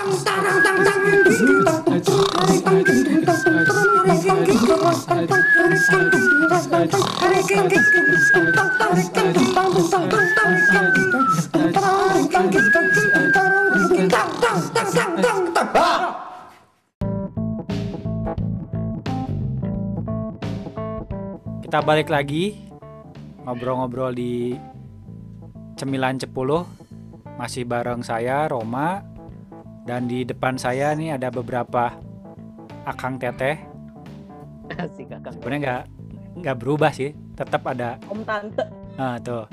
Kita balik lagi ngobrol-ngobrol di Cemilan Cepuluh masih bareng saya Roma dan di depan saya nih ada beberapa akang teteh. Asik. Sebenarnya nggak nggak berubah sih, tetap ada Om tante. ah, tuh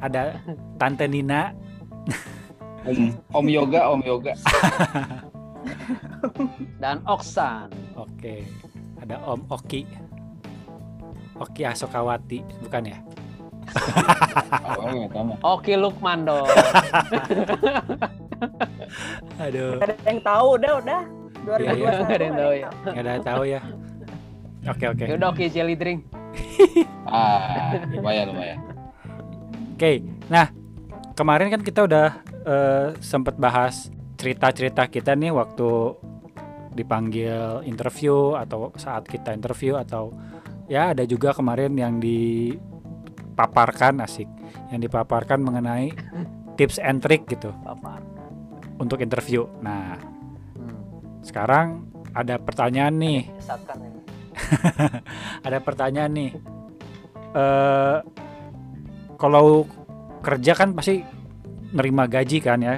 ada tante Nina, Om, om yoga, om yoga. Dan Oksan. oke, ada Om Oki, Oki Asokawati, bukan ya? Oh. Oki Lukman dong. Aduh, Gak ada yang tahu udah udah. Iya, iya. 2021 Nggak ada yang tahu ya. nggak ada tahu ya. Oke oke. Ya udah Oki jelly drink. Ah, lumayan, lumayan. Oke, nah kemarin kan kita udah eh, sempat bahas cerita-cerita kita nih waktu dipanggil interview atau saat kita interview atau ya ada juga kemarin yang dipaparkan asik, yang dipaparkan mengenai tips and trick gitu Bapak. Untuk interview. Nah Hmm. sekarang ada pertanyaan nih, ada pertanyaan nih. eh kalau kerja kan pasti nerima gaji kan ya.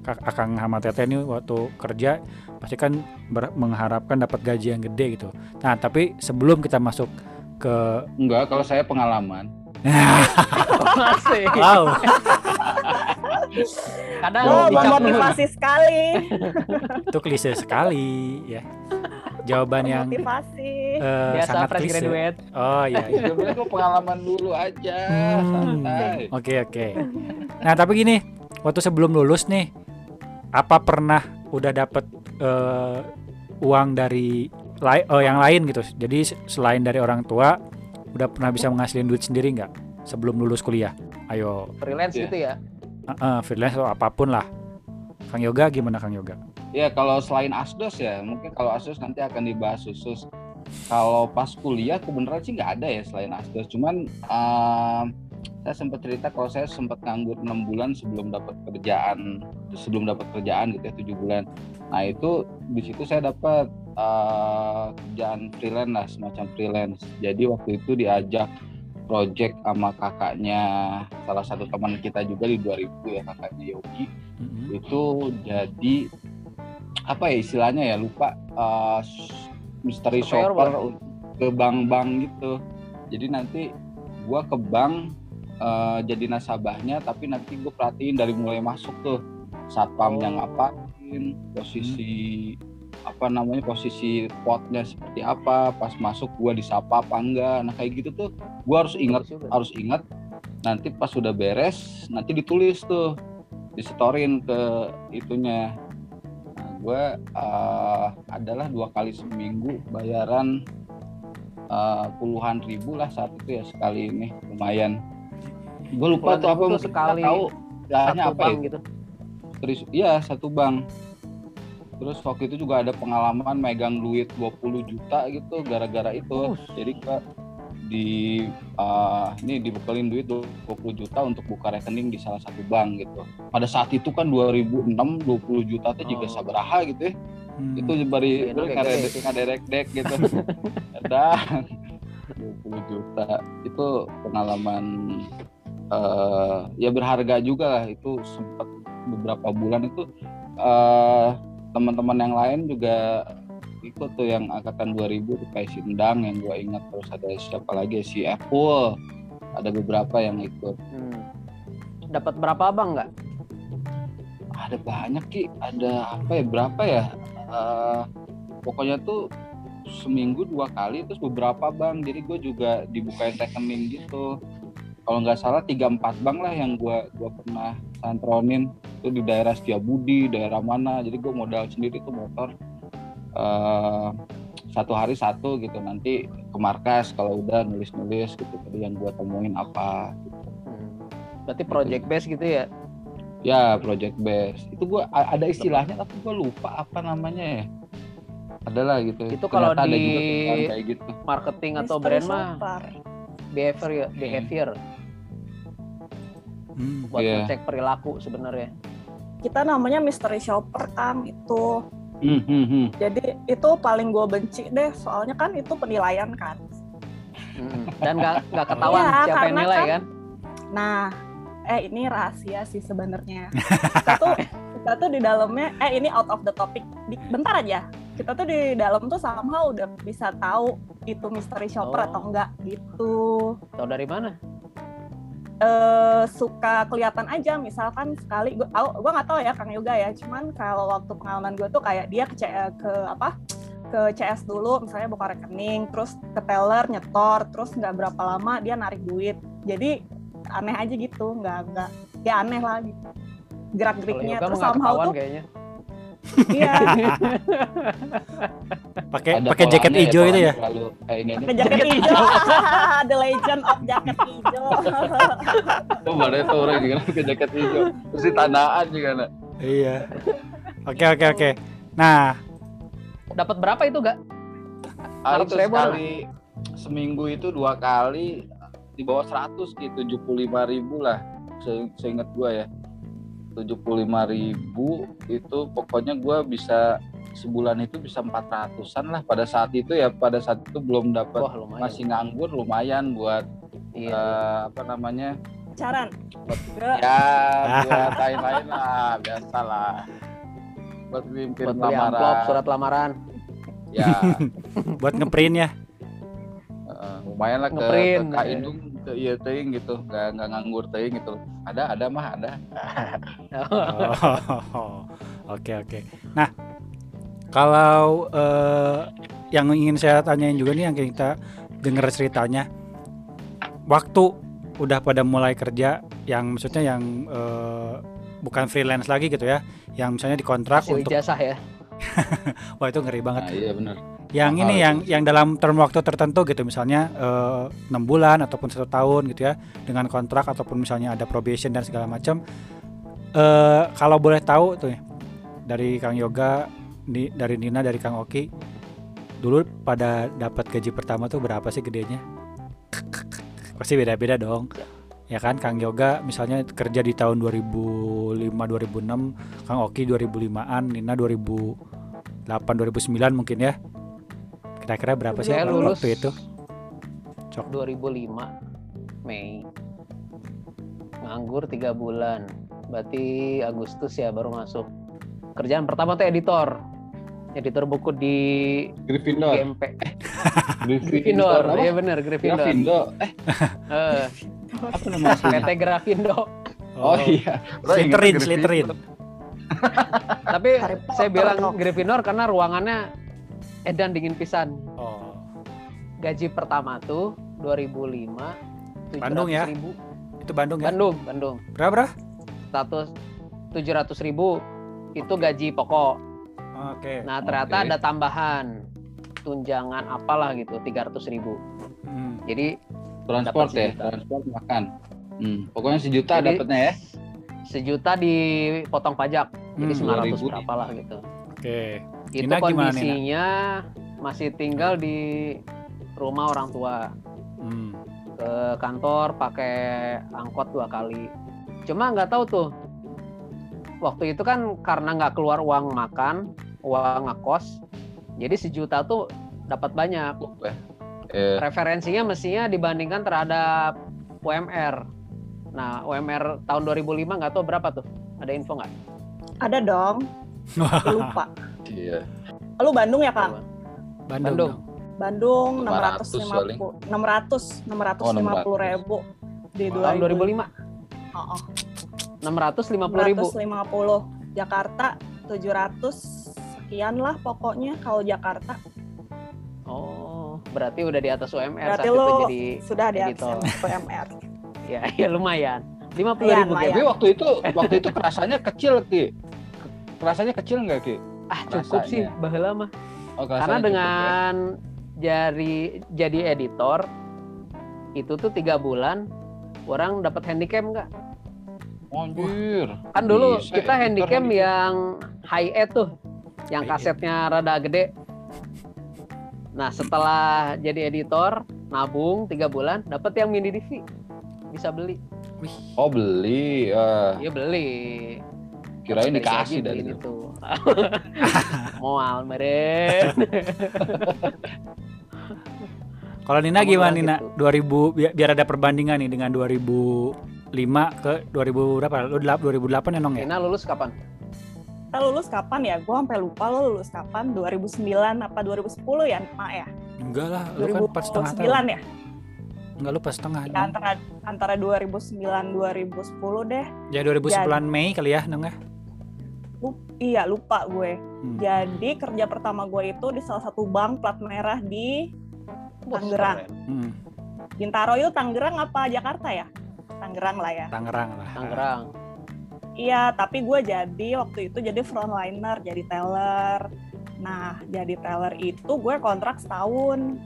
Kak- Akang sama Teteh ini waktu kerja pasti kan ber- mengharapkan dapat gaji yang gede gitu. Nah, tapi sebelum kita masuk ke Enggak, kalau saya pengalaman. Masih. wow, Kadang Wow, dulu. memotivasi sekali. itu klise sekali ya. Jawaban yang Memotivasi. eh, Biasa sangat fresh klise. graduate. Oh iya. iya. Kok pengalaman dulu aja, Hmm. santai. Oke oke. Nah tapi gini, waktu sebelum lulus nih, apa pernah udah dapet eh, uang dari lai- oh, yang lain gitu? Jadi selain dari orang tua, udah pernah bisa menghasilin duit sendiri nggak sebelum lulus kuliah? Ayo, Freelance Iya. gitu ya. Eh, freelance atau apa pun lah. Kang Yoga gimana Kang Yoga? Ya kalau selain asdos ya, mungkin kalau asdos nanti akan dibahas khusus. Kalau pas kuliah kebenaran sih nggak ada ya selain asdos. Cuman ehm, saya sempat cerita kalau saya sempat nganggur enam bulan sebelum dapat kerjaan, sebelum dapat kerjaan gitu ya tujuh bulan. Nah itu di situ saya dapat eh, kerjaan freelance lah semacam freelance. Jadi waktu itu diajak project sama kakaknya salah satu teman kita juga di 2000 ya kakaknya Yogi Mm-mm. itu jadi apa ya istilahnya ya lupa uh, Surveyor shopper ke bank-bank gitu jadi nanti gua ke bank uh, jadi nasabahnya tapi nanti gue perhatiin dari mulai masuk tuh satpamnya Oh. ngapain posisi apa namanya posisi potnya seperti apa pas masuk gua disapa apa enggak. Nah kayak gitu tuh gua harus ingat harus ingat nanti pas sudah beres nanti ditulis tuh disetorin ke itunya. Nah, gue adalah dua kali seminggu bayaran eh, puluhan ribu lah saat itu ya sekali ini. Lumayan. Gue lupa tuh apa mungkin sekali tahu. Satu apa bank ya? gitu. terus iya satu bank terus waktu itu juga ada pengalaman megang duit 20 juta gitu gara-gara itu. Jadi ke di uh, ini dibekelin duit 20 juta untuk buka rekening di salah satu bank gitu. Pada saat itu kan 2006 20 juta itu juga Oh. sabaraha gitu ya. Hmm. itu ngadek gede. ngaderek dek gitu. Ada 20 juta. Itu pengalaman eh ya berharga juga lah. Itu sempat beberapa bulan itu eh teman-teman yang lain juga ikut tuh yang angkatan 2000 tuh kayak si Endang yang gua ingat terus ada siapa lagi si Apple. Ada beberapa yang ikut. Hmm. Dapat berapa abang nggak? ada banyak ki. Ada apa ya berapa ya? Eh, pokoknya tuh seminggu dua kali terus beberapa bank jadi gue juga dibukain rekening gitu. Kalau nggak salah tiga empat bank lah yang gue gua pernah santronin itu di daerah Setiabudi daerah mana jadi gue modal sendiri tuh motor eh, satu hari satu gitu nanti ke markas kalau udah nulis nulis gitu tadi yang gue temuin apa Hmm. Berarti project base gitu ya? Ya, project base. Itu gua a- ada istilahnya tapi gua lupa apa namanya ya. Adalah gitu. Itu kalau Ternyata ada di- juga kayak gitu. Marketing atau Mystery brand mah behavior ya, behavior Hmm. buat Iya. ngecek perilaku sebenarnya. Kita namanya mystery shopper kan itu. Hmm, hmm, hmm. Jadi itu paling gue benci deh, soalnya kan itu penilaian kan. Mm. Dan nggak nggak ketahuan Iya, siapa yang karena nilai kan- kan? Nah, eh ini rahasia sih sebenarnya. Kita tuh kita tuh di dalamnya, eh ini out of the topic. Di- bentar aja. Kita tuh di dalam tuh somehow udah bisa tahu itu mystery shopper Oh. atau enggak gitu. Tahu dari mana? Eh suka kelihatan aja. Misalkan sekali gue gue nggak tahu ya Kang Yoga ya. Cuman kalau waktu pengalaman gue tuh kayak dia ke C- ke apa? Ke CS dulu misalnya buka rekening terus ke teller nyetor terus nggak berapa lama dia narik duit. Jadi aneh aja gitu nggak nggak ya aneh lah gitu. Gerak geriknya terus somehow ketahuan tuh kayaknya. Iya Pakai pakai jaket polanya hijau itu ya. ini. pakai jaket hijau the legend of jaket hijau Oh, mana itu orang juga pakai jaket hijau. Terus di tanaan juga nak. Iya. Oke oke oke. Nah, Dapat berapa itu gak? Ah, Harus itu sekali seminggu itu dua kali di bawah 100 gitu 75 ribu lah Se- seingat gua ya 75 ribu itu pokoknya gua bisa sebulan itu bisa 400an lah pada saat itu ya pada saat itu belum dapat masih nganggur lumayan buat Iya. eh, apa namanya? Pacaran? Ya buat lain-lain lah biasa lah buat mimpin Buat beli amplop, lamaran. surat lamaran. ya. Buat ngeprint ya. Lumayan lah ke, ke Kak ya. Indung ke iya teuing gitu nggak nggak nganggur teuing gitu ada ada mah ada Oh, Oke oke. Nah, kalau eh, yang ingin saya tanyain juga nih yang kita dengar ceritanya, waktu udah pada mulai kerja, yang maksudnya yang eh, bukan freelance lagi gitu ya, yang misalnya dikontrak Hasil untuk, ijazah ya. wah itu ngeri banget. nah, iya benar yang mahal ini itu. yang yang dalam term waktu tertentu gitu misalnya eh, enam bulan ataupun satu tahun gitu ya dengan kontrak ataupun misalnya ada probation dan segala macam eh kalau boleh tahu tuh ya, dari Kang Yoga di, dari Nina dari Kang Oki dulu pada dapat gaji pertama tuh berapa sih gedenya? Pasti beda-beda dong ya kan? Kang Yoga misalnya kerja di tahun 2005 2006 Kang Oki 2005an Nina 2008 2009 mungkin ya kira-kira berapa sih Saya waktu lulus itu 2005 Mei. Nganggur tiga bulan. Berarti Agustus ya baru masuk. Kerjaan pertama tuh editor. Editor buku di Gryffindor GMP. Gryffindor, apa? iya bener Gryffindor. Gryffindor eh Eh, apa nama aslinya? PT Graffindo. oh iya Lo ingat Slytherin Gryffindor? Slytherin Tapi saya bilang. Gryffindor karena ruangannya edan dingin pisan. oh Gaji pertama tuh 2005 Bandung ya? 700.000. itu Bandung ya Bandung, Bandung. berapa berapa Status 700 ribu itu gaji pokok. oke Nah ternyata Oke. ada tambahan tunjangan apalah gitu 300 ribu. Hmm. Jadi transport Dapat ya transport makan hmm. pokoknya sejuta Jadi- dapatnya ya sejuta dipotong pajak. Jadi Hmm, 900 2000. berapa lah gitu. oke Itu Nina gimana, Nina? kondisinya masih tinggal di rumah orang tua. Hmm. Ke kantor pakai angkot dua kali. Cuma nggak tahu tuh. Waktu itu kan karena nggak keluar uang makan, uang ngekos, jadi sejuta tuh dapat banyak. eh, referensinya mestinya dibandingkan terhadap UMR. Nah, UMR tahun 2005 nggak tahu berapa tuh? Ada info nggak? ada dong lupa iya. Lu Bandung ya Kang? Bandung, Bandung. Bandung 500 paling. 650 600 Oh, 650 ribu di Tahun 2005 Oh, oh. 650 ribu. 650 Jakarta 700 sekian lah pokoknya kalau Jakarta. Oh, berarti udah di atas UMR berarti saat itu lu jadi sudah di atas PMR ya ya lumayan. 50 Iya, ribu lumayan. tapi waktu itu waktu itu kerasanya kecil ki. Kerasanya kecil nggak ki Ah, cukup sih baheula mah. oh, Karena cukup, dengan jadi jadi editor itu tuh tiga bulan orang dapat handicap nggak? Anjir. Kan dulu Bisa kita ya, handycam handycam. yang high end tuh, yang High end. kasetnya rada gede. Nah setelah jadi editor, nabung tiga bulan, dapat yang mini DV, bisa beli. Oh beli. eh, Iya beli. Kirain dikasih dari itu. itu. Moal meren. Kalau Nina Kamu gimana Nina? gitu. 2000 biar, biar ada perbandingan nih dengan 2005 ke 2000 berapa? Lu delap- 2008 ya Nong ya? Nina lulus kapan? Kita lulus kapan ya? Gue sampai lupa lo lulus kapan. 2009 apa 2010 ya, Mak ya? Enggak lah, lu kan empat setengah tahun. 2009 ya? Enggak lu pas setengah. Ya, antara antara 2009 2010 deh. Ya 2009 Mei kali ya Nong ya? Lu, iya lupa gue. Hmm. Jadi kerja pertama gue itu di salah satu bank plat merah di Tangerang. keren. Hmm, Bintaro itu Tangerang apa Jakarta ya? Tangerang lah ya. Tangerang lah. Tangerang. Iya, tapi gue jadi waktu itu jadi frontliner, jadi teller. Nah, jadi teller itu gue kontrak setahun.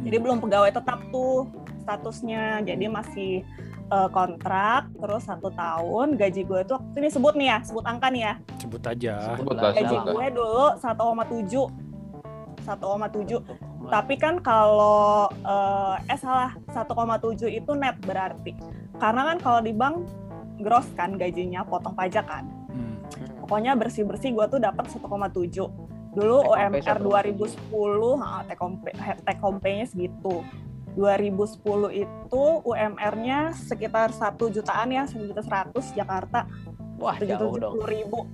Jadi Hmm. belum pegawai tetap tuh statusnya. Jadi masih eh, kontrak, terus satu tahun. Gaji gue tuh ini sebut nih ya, sebut angka nih ya. Sebut aja. Sebut lah, Gaji sebut gue dulu 1,7. 1,7. Tapi kan kalau eh, eh salah 1,7 itu net berarti. Karena kan kalau di bank gross kan gajinya potong pajak kan. Hmm. Pokoknya bersih-bersih gue tuh dapat 1,7. Dulu Take UMR 1,7. 2010, ha, take home pay- he- take home pay-nya segitu. 2010 itu UMR-nya sekitar 1 jutaan ya, 1 juta 100 Jakarta, Wah jauh dong. 770 ribu.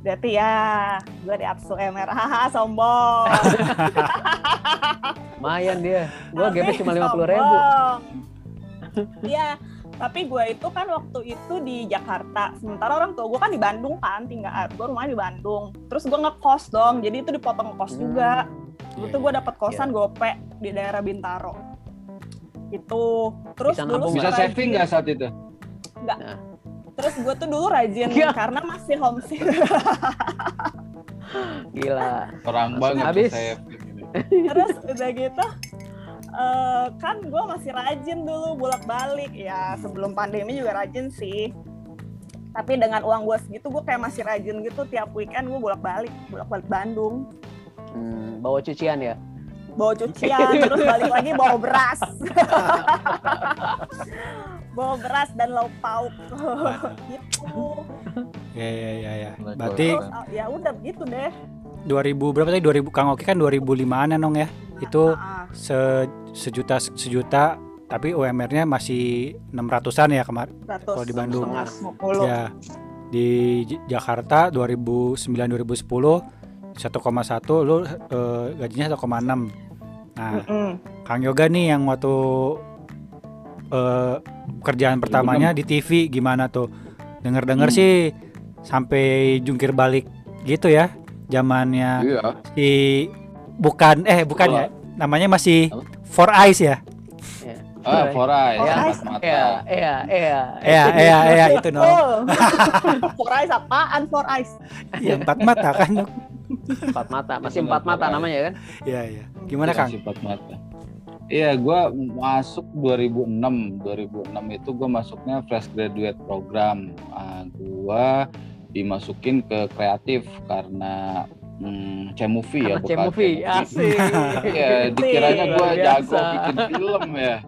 Berarti ya, gue di Apsu UMR, haha sombong. Lumayan dia. Tapi GP cuma lima puluh ribu. Iya, tapi gue itu kan waktu itu di Jakarta. Sementara orang tua gue kan di Bandung kan, tinggal gue rumahnya di Bandung. Terus gue ngekos dong, jadi itu dipotong kos Hmm. juga. Tuh gue dapet kosan gope di daerah Bintaro. Itu terus Bisa dulu Bisa nggak? saving rajin- nggak saat itu? Terus gue tuh dulu rajin Iya. karena masih homesick. Gila. Orang Langsung banget habis. saving terus udah gitu eh, kan gue masih rajin dulu bolak balik ya sebelum pandemi juga rajin sih tapi dengan uang gue segitu gue kayak masih rajin gitu tiap weekend gue bolak balik bolak balik Bandung Hmm, bawa cucian ya. Bawa cucian terus balik lagi bawa beras bawa beras dan lauk pauk gitu Ya ya ya ya. Berarti terus ah, ya udah gitu deh 2000 berapa tadi 2000 Kang Oki kan 2005-an ya Nong ya. Itu Ah, ah. se, sejuta sejuta tapi UMR-nya masih 600-an ya kemarin. 100 Kalau di Bandung. 150. Ya. Di J- Jakarta 2009 2010 1,1 lu eh, gajinya 1,6. Nah, Mm-mm. Kang Yoga nih yang waktu eh, kerjaan pertamanya di TV gimana tuh? Dengar-dengar Hmm. sih sampai jungkir balik gitu ya. Zamannya Iya. si bukan eh bukan ya. Namanya masih Apa? Four Eyes ya. Ah, Forai, Oh, ya, nice. empat mata. Iya, iya, iya. Iya, iya, iya itu no. Oh. four eyes apaan four eyes? Ya empat mata kan. Empat mata, masih empat mata namanya kan? Iya, iya. Gimana Kang? Iya, Empat mata. Iya, gue masuk 2006. 2006 itu gue masuknya fresh graduate program. Ah, gue dimasukin ke kreatif karena hmm, C-movie ya, Karena bukan C-movie, asik. Iya, dikiranya gue jago bikin film ya.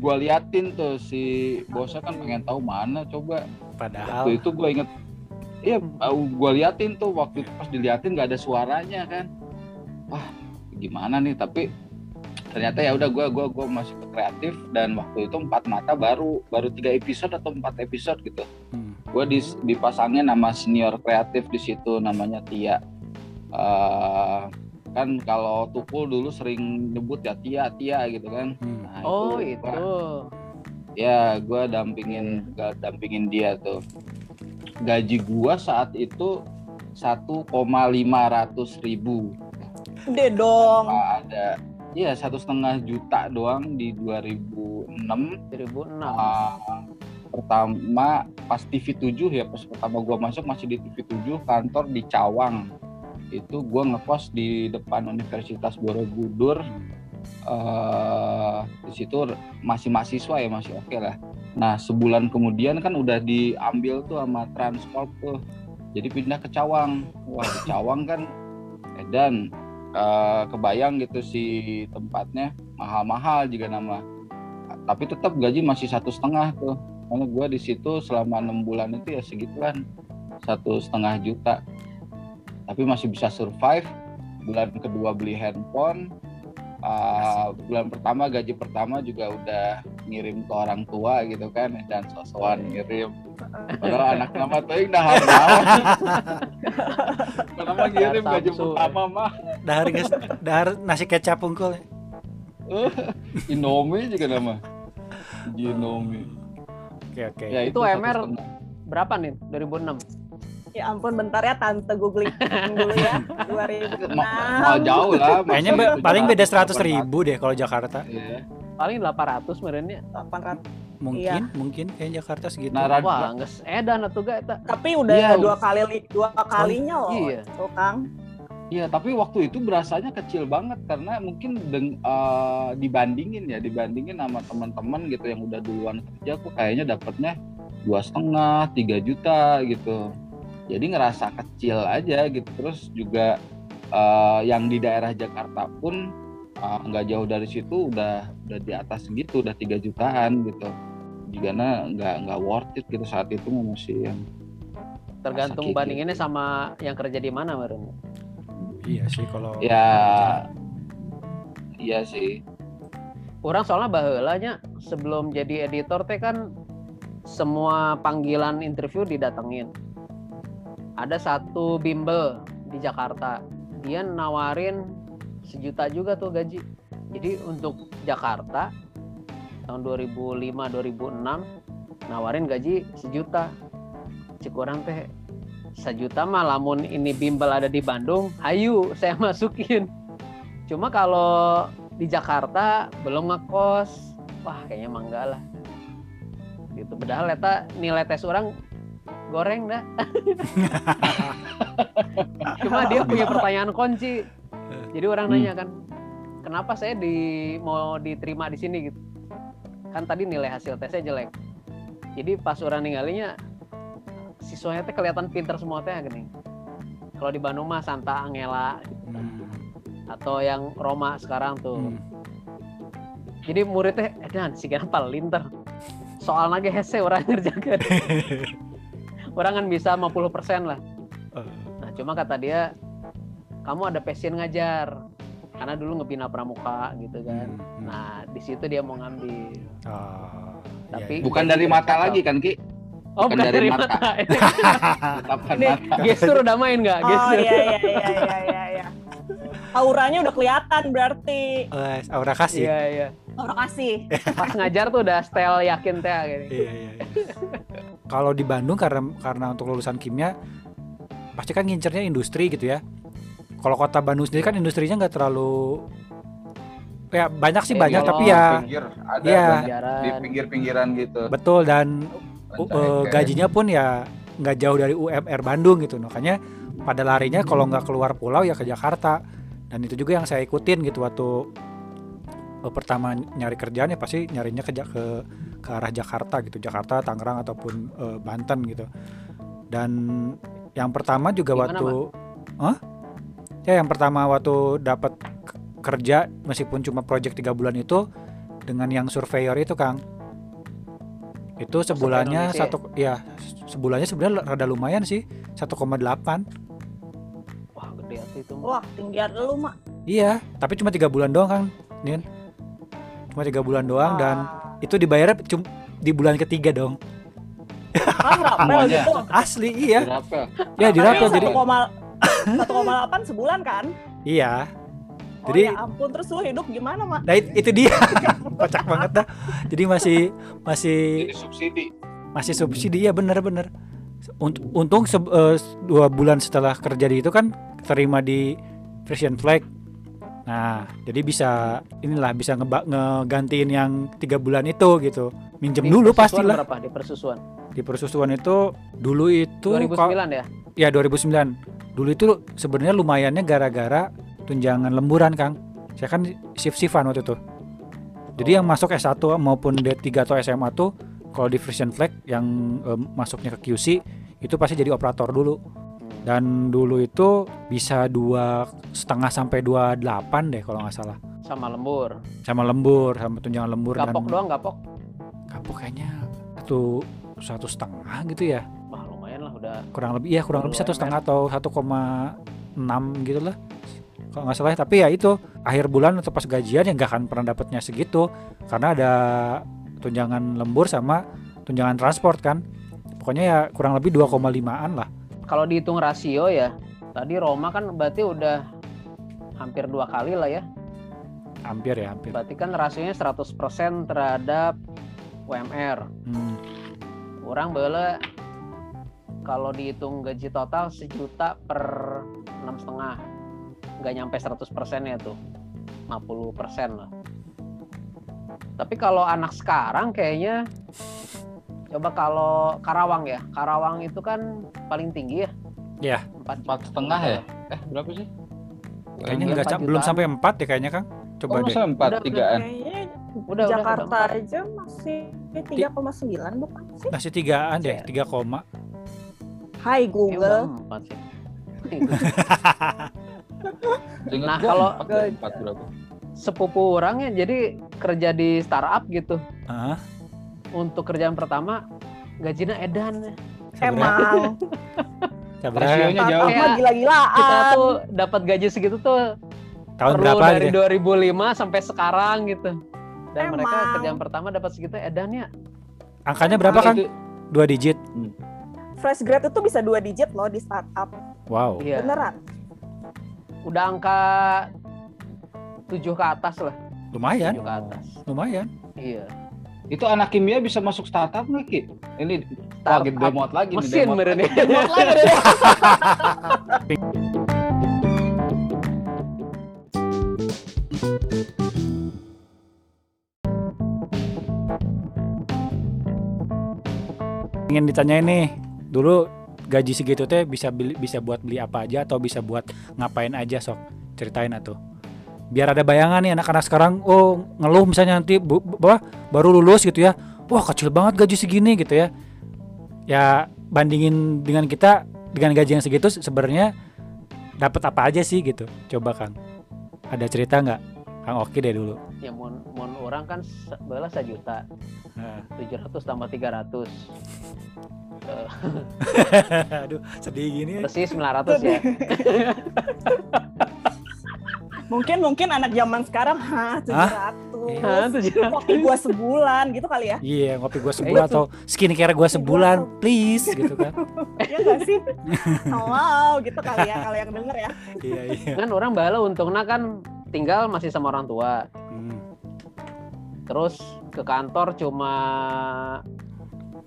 gue liatin tuh si bosnya kan pengen tahu mana coba Padahal waktu itu gue inget iya gue liatin tuh waktu itu pas diliatin nggak ada suaranya kan wah gimana nih tapi ternyata ya udah gue gua gua masih ke kreatif dan waktu itu empat mata baru baru tiga episode atau empat episode gitu Hmm. gue dipasangin nama senior kreatif di situ namanya Tia Eh, kan kalau Tukul dulu sering nyebut ya Tia Tia gitu kan hmm. Nah, Oh, gua- itu. ya gue dampingin gua dampingin dia tuh gaji gua saat itu 1,500 ribu. Gede dong. ada. Iya satu setengah juta doang di 2006 2006. Ah, pertama pas TV 7 ya pas pertama gua masuk masih di TV 7 kantor di Cawang. Itu gua ngekos di depan Universitas Borobudur. Eh di situ masih mahasiswa ya masih oke lah Nah sebulan kemudian kan udah diambil tuh sama Transcorp tuh. Jadi pindah ke Cawang. Wah di Cawang kan edan eh, kebayang gitu si tempatnya mahal-mahal juga nama. Tapi tetap gaji masih satu setengah tuh. Karena gue di situ selama enam bulan itu ya segituan satu setengah juta. Tapi masih bisa survive. Bulan kedua beli handphone. Uh, bulan pertama gaji pertama juga udah ngirim ke orang tua gitu kan dan sosokan ngirim padahal anak nama tuh dah naon kenapa ngirim gaji pertama mah Dahar dahar nasi kecap unggul. Indomie juga nama Indomie Oke oke. ya Itu satu MR. setengah. Berapa nih? 2006. Ya ampun bentar ya tante googling dulu ya. 2006. Ma- mal jauh lah Kayaknya be- paling beda 700, 100 ribu deh kalau Jakarta. Iya. Paling 800 merenya. 800. Mungkin, Iya. mungkin kayak Jakarta segitu. Nah, Wah, nggak edan atau gak eta. Tapi udah Iya. dua kali li- dua kalinya loh. Iya. Tuh Kang. Iya, tapi waktu itu berasanya kecil banget karena mungkin deng- eh, dibandingin ya, dibandingin sama teman-teman gitu yang udah duluan kerja, kok kayaknya dapatnya dua setengah, tiga juta gitu. Jadi ngerasa kecil aja gitu. Terus juga eh, yang di daerah Jakarta pun eh, nggak jauh dari situ udah udah di atas segitu, udah tiga jutaan gitu. Juga nggak nggak worth it gitu saat itu masih yang Tergantung kayak bandinginnya sama yang kerja di mana meren. Iya sih kalau ya iya sih. Orang soalnya baheulanya sebelum jadi editor teh kan semua panggilan interview didatengin. Ada satu bimbel di Jakarta. Dia nawarin sejuta juga tuh gaji. Jadi untuk Jakarta tahun 2005 2006 nawarin gaji sejuta. Cik orang teh sejuta mah lamun ini bimbel ada di Bandung, ayo saya masukin. Cuma kalau di Jakarta belum ngekos wah kayaknya mah enggak lah gitu padahal eta nilai tes orang goreng dah. Cuma dia punya pertanyaan kunci. Jadi orang Hmm. nanya kan kenapa saya di mau diterima di sini? Gitu. Kan tadi nilai hasil tesnya jelek. Jadi pas orang ninggalinya siswanya teh kelihatan pinter semua teh gini. Kalau di Bandung mah Santa Angela. Hmm, atau yang Roma sekarang tuh. Hmm. jadi muridnya edan si kira linter? Soal nage hese orang ngerjakan orang kan bisa 50% lah Eh, nah cuma kata dia kamu ada passion ngajar karena dulu ngebina pramuka gitu kan hmm, hmm. nah di situ dia mau ngambil Oh, Tapi- iya, Bukan dari mata cocok. lagi kan Ki? oh Bukan bukan dari dari mata. mata ini mata. gestur udah main nggak Oh gestur iya iya iya iya iya. Auranya udah kelihatan berarti. Eh, aura kasih. iya iya Orang kasih. pas ngajar tuh udah style yakin teh gini Iya, iya, iya. Kalau di Bandung karena karena untuk lulusan kimia pasti kan ngincernya industri gitu ya. Kalau kota Bandung sendiri kan industrinya nggak terlalu ya banyak sih Eh, banyak tapi ya pinggir, ada Iya. banyak di pinggir-pinggiran gitu. betul dan uh, uh, gajinya pun ya nggak jauh dari UMR Bandung gitu makanya pada larinya kalau nggak keluar pulau ya ke Jakarta dan itu juga yang saya ikutin gitu waktu uh, pertama nyari kerjaan ya pasti nyarinya ke ke ke arah Jakarta gitu. Jakarta Tangerang ataupun uh, Banten gitu. Dan yang pertama juga Gimana, waktu Hah? ya yang pertama waktu dapat kerja meskipun cuma project tiga bulan itu dengan yang surveyor itu Kang. Itu sebulannya ya? satu ya sebulannya sebenarnya rada lumayan sih 1,8 wah gede hati itu Wah, tinggian lu mah. iya tapi cuma tiga bulan doang Kang Nin cuma tiga bulan doang dan Ah. itu dibayarnya cum- di bulan ketiga dong Kan rapel Semuanya. gitu. asli iya Berapa? ya dirapel jadi 1,8 sebulan kan? iya Oh Jadi- ya ampun, terus lu hidup gimana, Mak? nah it- itu dia kocak banget dah jadi masih masih Jadi subsidi. masih subsidi ya bener-bener Unt- untung se- eh, dua bulan setelah kerja di itu kan terima di Frisian Flag. Nah jadi bisa inilah bisa ngeba- ngegantiin yang tiga bulan itu gitu. Minjem Di dulu pastilah. berapa? Di persusuan? Di persusuan itu dulu itu 2009 kok- ya ya 2009 dulu itu sebenarnya lumayannya gara-gara tunjangan lemburan Kang. Saya kan shift shiftan waktu itu. Jadi yang masuk S1 maupun D3 atau SMA tuh kalau di Frisian Flag yang em, masuknya ke QC itu pasti jadi operator dulu dan dulu itu bisa dua setengah sampai dua delapan deh kalau nggak salah sama lembur. sama lembur sama tunjangan lembur Gapok dan doang gapok. kapok kayaknya satu satu setengah gitu ya Wah lumayan lah udah. kurang lebih iya kurang lebih satu setengah atau 1,6 gitu lah kalau nggak salah tapi ya itu akhir bulan atau pas gajian ya nggak akan pernah dapatnya segitu karena ada tunjangan lembur sama tunjangan transport kan. Pokoknya ya kurang lebih 2,5an lah. Kalau dihitung rasio ya, tadi Roma kan berarti udah hampir dua kali lah ya. hampir ya hampir. Berarti kan rasionya 100% terhadap UMR. Hmm, Orang bela kalau dihitung gaji total sejuta per enam setengah. Nggak nyampe 100% ya tuh. 50% lah tapi kalau anak sekarang kayaknya coba kalau Karawang ya Karawang itu kan paling tinggi ya Iya. empat Empat setengah ya? Eh berapa sih? kayaknya Iya, nggak empat ca- belum sampai 4 ya kayaknya Kang coba oh, deh empat Udah, tigaan? Kayaknya udah Jakarta udah, aja masih 3,9 bukan sih? masih tigaan deh Iya. 3 koma Hai Google. empat sih Seingat Nah, kalau- empat, empat? Sepupu orangnya jadi kerja di startup gitu Hah? untuk kerjaan pertama gajinya edan Emang Sabar, Rasionya jauh. Kayak gila-gilaan. kita tuh dapat gaji segitu tuh tahun perlu berapa dari gitu 2005 sampai sekarang gitu dan Emang. mereka kerjaan pertama dapat segitu edannya angkanya berapa? Itu dua digit Fresh grade itu bisa dua digit loh di startup. wow iya Beneran. udah angka 7 ke atas lah. Lumayan. 7 ke atas. Lumayan. Iya. Itu anak kimia bisa masuk startup nggak Ki? Ini Startup. demot lagi nih, mesin demot. meren lagi. Demot lagi deh. ingin ditanya nih dulu gaji segitu teh bisa beli bisa buat beli apa aja atau bisa buat ngapain aja sok? Ceritain atuh biar ada bayangan nih anak-anak sekarang oh ngeluh misalnya nanti bu, bu- baru lulus gitu ya. Wah kecil banget gaji segini gitu ya. Ya bandingin dengan kita dengan gaji yang segitu sebenarnya dapat apa aja sih gitu? Coba kang. Ada cerita nggak? Kang Oki deh dulu. Ya mon mon orang kan se- balas sejuta. Nah. 700 tambah 300 aduh sedih gini. Persis 900 ya Mungkin mungkin anak zaman sekarang, 700. Hah, 700. Kopi gua sebulan gitu kali ya. Iya ngopi gue sebulan itu. atau skincare gue sebulan please gitu kan Iya gak sih? Halo gitu kali ya kalau yang denger ya. iya iya kan orang bala untungnya kan tinggal masih sama orang tua Hmm, terus ke kantor cuma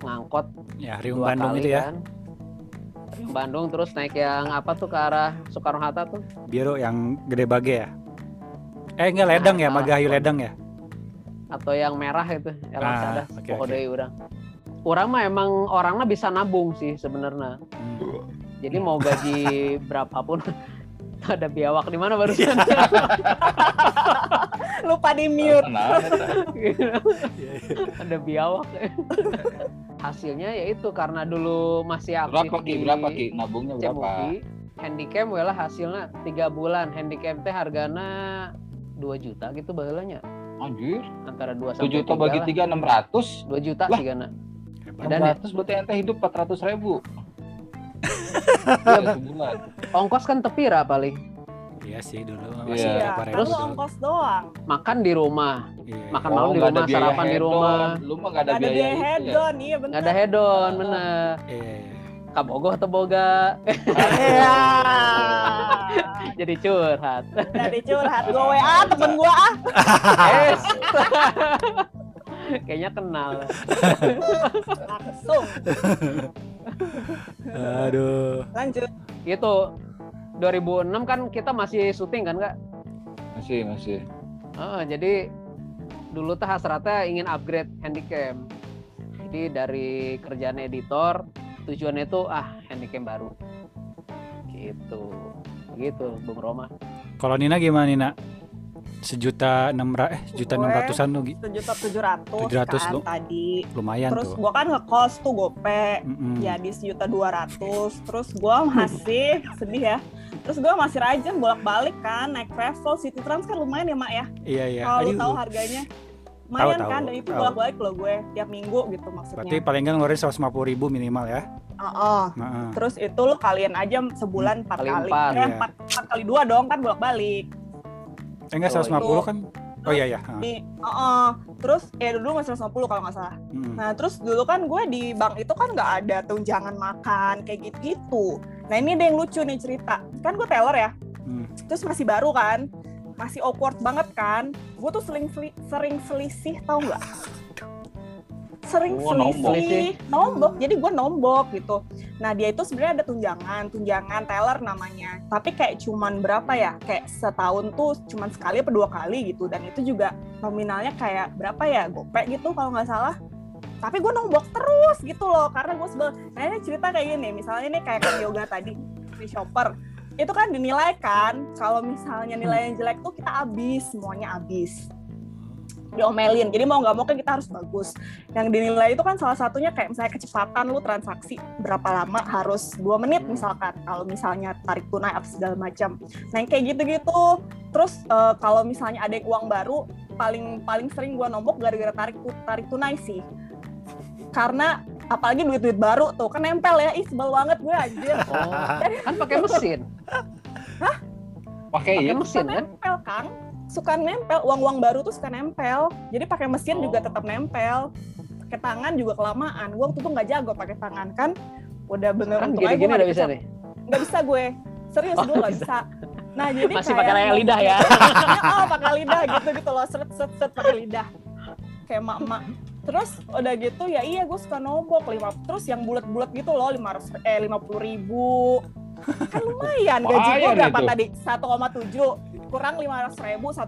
ngangkot ya Riung dua Bandung kali itu ya kan Bandung terus naik yang apa tuh ke arah Soekarno Hatta tuh? Biru yang gede bage ya? Eh enggak ledang ya Ah, Magahayu ledang ya? Atau yang merah itu yang Ah, ada oke, pokoknya oke. deui urang orang mah emang orangnya bisa nabung sih sebenarnya. Hmm. jadi mau gaji berapapun ada biawak di mana barusan? Lupa di mute. Nah, ada biawak hasilnya yaitu karena dulu masih aktif berapa Ki? di Berapa Ki? Nabungnya berapa? Handycam lah hasilnya tiga bulan handycam teh hargana 2 juta gitu baheulanya Anjir, antara 2 7 sampai juta bagi 3 600. 2 juta Lah. sih gana. Dan? 600 berarti ente hidup 400 ribu. Iya, Ya, sebulan. ongkos kan tepira paling iya sih dulu masih berapa ribu lu dulu. ongkos doang. makan di rumah Iya, makan iya. malam di rumah, sarapan di rumah. Lu mah nggak ada Gak ada biaya biaya itu head ya. on, iya bener. nggak ada hedon bener Iya, iya, iya. kabogoh atau boga Iya. jadi curhat Dari curhat gue WA temen gue ah. Eh, kayaknya kenal Langsung. aduh Lanjut. itu 2006 kan kita masih syuting kan kak? Masih, masih. Heeh, jadi dulu tuh hasratnya ingin upgrade handycam. Jadi dari kerjaan editor tujuannya itu ah handycam baru. Gitu. Gitu Bung Roma. Kalau Nina gimana Nina? Sejuta enam ra eh sejuta enam ratusan tuh sejuta tujuh ratus 700 kan lu. tadi. lumayan terus tuh. gua kan ngekos tuh gope. Mm-mm. ya di sejuta dua ratus. Terus gua masih sedih ya terus gua masih rajin bolak-balik kan naik travel city trans kan lumayan ya mak ya iya iya kalau tahu harganya lumayan tahu, kan dan itu bolak-balik loh gue tiap minggu gitu berarti maksudnya paling nggak ngeluarin 150 ribu minimal ya Heeh. Heeh. terus itu lu kalian aja sebulan empat Kali kali empat, eh, iya. empat, empat kali dua dong kan bolak-balik eh enggak Oh, 150 itu. kan oh iya iya Heeh. di Heeh. terus ya dulu masih 150 kalau nggak salah Mm-mm. Nah terus dulu kan gue di bank itu kan nggak ada tunjangan makan kayak gitu-gitu. Nah ini ada yang lucu nih cerita. Kan gue teller ya, Hmm. terus masih baru kan, masih awkward banget kan. Gue tuh sering seli- sering selisih tau nggak? Sering Oh, nombok. selisih, nombok. Jadi gue nombok gitu. Nah dia itu sebenarnya ada tunjangan, tunjangan teller namanya. Tapi kayak cuman berapa ya? Kayak setahun tuh cuman sekali apa dua kali gitu. Dan itu juga nominalnya kayak berapa ya? Gope gitu kalau nggak salah tapi gue nombok terus gitu loh karena gue sebel. Nah ini cerita kayak gini misalnya nih kayak kan yoga tadi free shopper. Itu kan dinilai kan kalau misalnya nilai yang jelek tuh kita habis semuanya habis. Diomelin jadi mau nggak mau kan kita harus bagus. Yang dinilai itu kan salah satunya kayak misalnya kecepatan lu transaksi berapa lama harus dua menit misalkan kalau misalnya tarik tunai apa segala macam. Nah yang kayak gitu-gitu. Terus eh, kalau misalnya ada uang baru paling paling sering gua nombok gara-gara tarik tarik tunai sih karena apalagi duit-duit baru tuh kan nempel ya ih sebel banget gue anjir Oh, kan pakai mesin. Pakai Pakai ya? mesin kan? nempel kang suka nempel uang-uang baru tuh suka nempel jadi pakai mesin juga Oh. tetap nempel pakai tangan juga kelamaan gue waktu itu nggak jago pakai tangan kan udah bener Kan gini-gini gua udah bisa nih. nggak bisa gue serius Oh, dulu nggak bisa. bisa nah jadi Masih kayak pakai lidah ya. oh pakai lidah gitu gitu loh seret seret seret pakai lidah kayak emak emak terus udah gitu ya iya gue suka nombok lima terus yang bulat bulat gitu loh lima ratus eh lima puluh ribu kan lumayan gaji gue berapa itu. tadi 1,7 kurang lima ratus ribu 1,2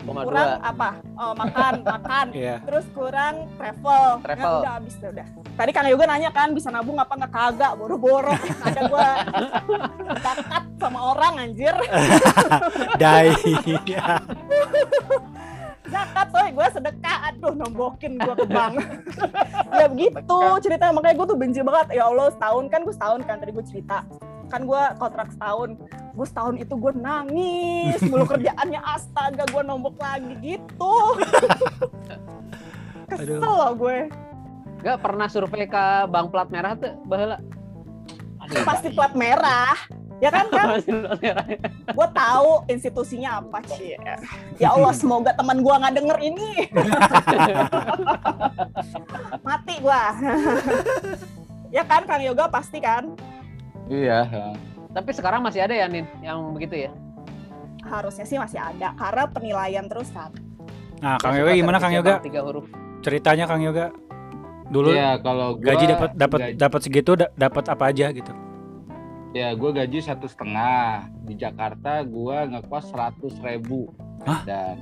Koma kurang dua. apa Oh, makan makan Iya. terus kurang travel Travel. Ya, udah habis deh udah tadi kang Yoga nanya kan bisa nabung apa nggak kagak boro-boro ada gue zakat sama orang anjir Dai. Zakat soy gue sedekah. Aduh nombokin gue ke bank. Ya begitu ceritanya. Makanya gue tuh benci banget. Ya Allah setahun kan gue setahun kan tadi gue cerita. Kan gue kontrak setahun. Gue setahun itu gue nangis. Mulu kerjaannya astaga gue nombok lagi gitu. Kesel Aduh. loh gue. Gak pernah survei ke bank plat merah tuh, baheula. Itu pasti plat merah. Ya kan kan Pasti plat merah. Gue tahu institusinya apa sih ya Allah semoga teman gue nggak denger ini mati gue ya kan Kang Yoga pasti kan Iya. Tapi sekarang masih ada ya, Nin, yang begitu ya? harusnya sih masih ada karena penilaian terus kan Nah, Kang Yoga gimana Kang Yoga? Tiga huruf. Ceritanya Kang Yoga dulu Iya, kalau gua gaji dapat dapat dapat segitu da- dapat apa aja gitu. Ya, gue gaji satu setengah di Jakarta. Gue ngekos seratus ribu Hah? dan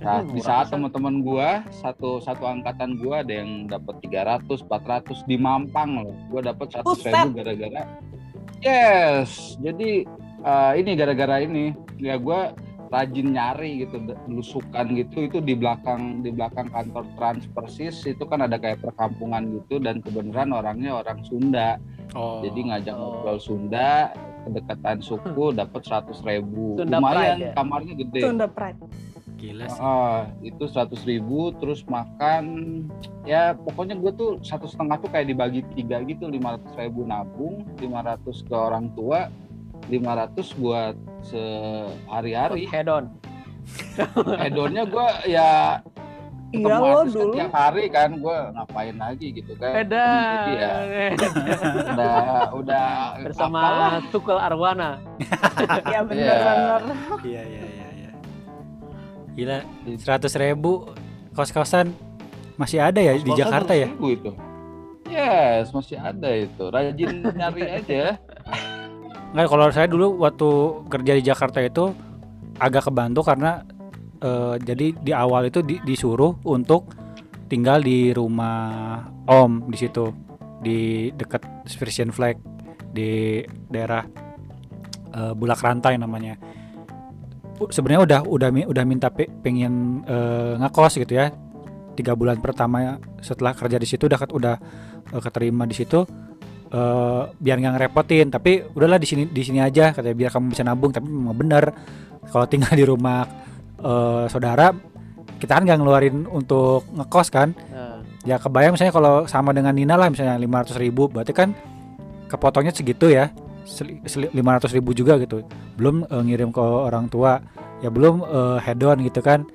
saat, di saat teman-teman gue satu satu angkatan gue ada yang dapat 300 400 di Mampang loh. Gue dapat seratus Buset. ribu gara-gara yes. Jadi eh, ini gara-gara ini ya gue rajin nyari gitu belusukan gitu itu di belakang di belakang kantor Transpersis itu kan ada kayak perkampungan gitu dan kebenaran orangnya orang Sunda Oh. jadi ngajak Oh. ngobrol Sunda kedekatan suku dapat seratus ribu Sunda lumayan Pride ya? kamarnya gede Sunda Pride gila sih. Ah, itu seratus ribu terus makan ya pokoknya gue tuh satu setengah tuh kayak dibagi tiga gitu lima ratus ribu nabung 500 ke orang tua 500 buat sehari-hari Hedon. hedonnya gue ya iya ketemu lo artis kan dulu tiap hari kan gue ngapain lagi gitu kan Hedon. Jadi ya udah udah Bersama apalah. Tukul Arwana. ya bener Iya. bener Iya iya iya iya. Gila, seratus ribu kos-kosan masih ada ya di Kos-kosan Jakarta ya? 100.000 itu. Yes, masih ada itu. Rajin nyari aja. Nggak, kalau saya dulu waktu kerja di Jakarta itu agak kebantu karena eh, jadi di awal itu di- disuruh untuk tinggal di rumah Om di situ di dekat Frisian Flag di daerah eh, Bulak Rantai namanya. sebenarnya udah udah udah minta pe- pengen eh, ngekos gitu ya. Tiga bulan pertama setelah kerja di situ udah udah eh, keterima di situ eh, biar nggak ngerepotin. Tapi udahlah di sini di sini aja katanya biar kamu bisa nabung. Tapi memang bener kalau tinggal di rumah eh, saudara kita kan nggak ngeluarin untuk ngekos kan? Nah, ya kebayang misalnya kalau sama dengan Nina lah misalnya 500 ribu berarti kan kepotongnya segitu ya Seli- seli- 500 ribu juga gitu. Belum eh, ngirim ke orang tua ya belum eh, head on gitu kan.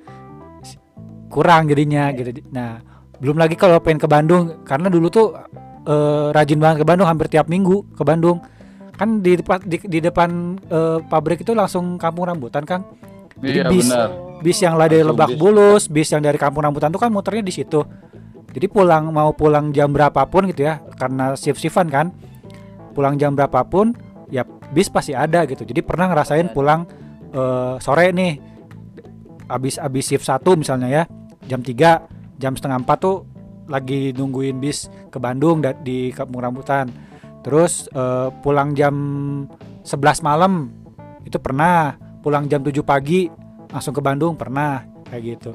Kurang jadinya gitu. Nah belum lagi kalau pengen ke Bandung karena dulu tuh eh, rajin banget ke Bandung hampir tiap minggu ke Bandung. Kan di depan di, di depan eh, pabrik itu langsung kampung rambutan Kang Jadi Iya bis- benar. bis yang dari Langsung Lebak bis. Bulus, bis yang dari Kampung Rambutan tuh kan muternya di situ. Jadi pulang mau pulang jam berapapun gitu ya, karena shift-shiftan kan. Pulang jam berapapun, ya bis pasti ada gitu. Jadi pernah ngerasain pulang eh, sore nih, abis abis shift satu misalnya ya, jam 3 jam setengah 4 tuh lagi nungguin bis ke Bandung di Kampung Rambutan. Terus eh, pulang jam 11 malam itu pernah pulang jam 7 pagi langsung ke Bandung pernah kayak gitu.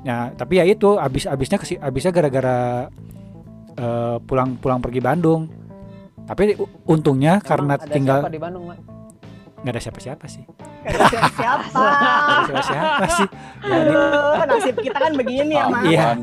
Ya, tapi ya itu abis abisnya kesi abisnya gara-gara eh, pulang pulang pergi Bandung. Tapi untungnya emang karena ada tinggal siapa di Bandung, Mak? nggak ada siapa-siapa sih. Gak ada siapa-siapa. Nggak ada siapa-siapa sih. Ya, Aduh, nasib kita kan begini ya, Mas. iya. Awan.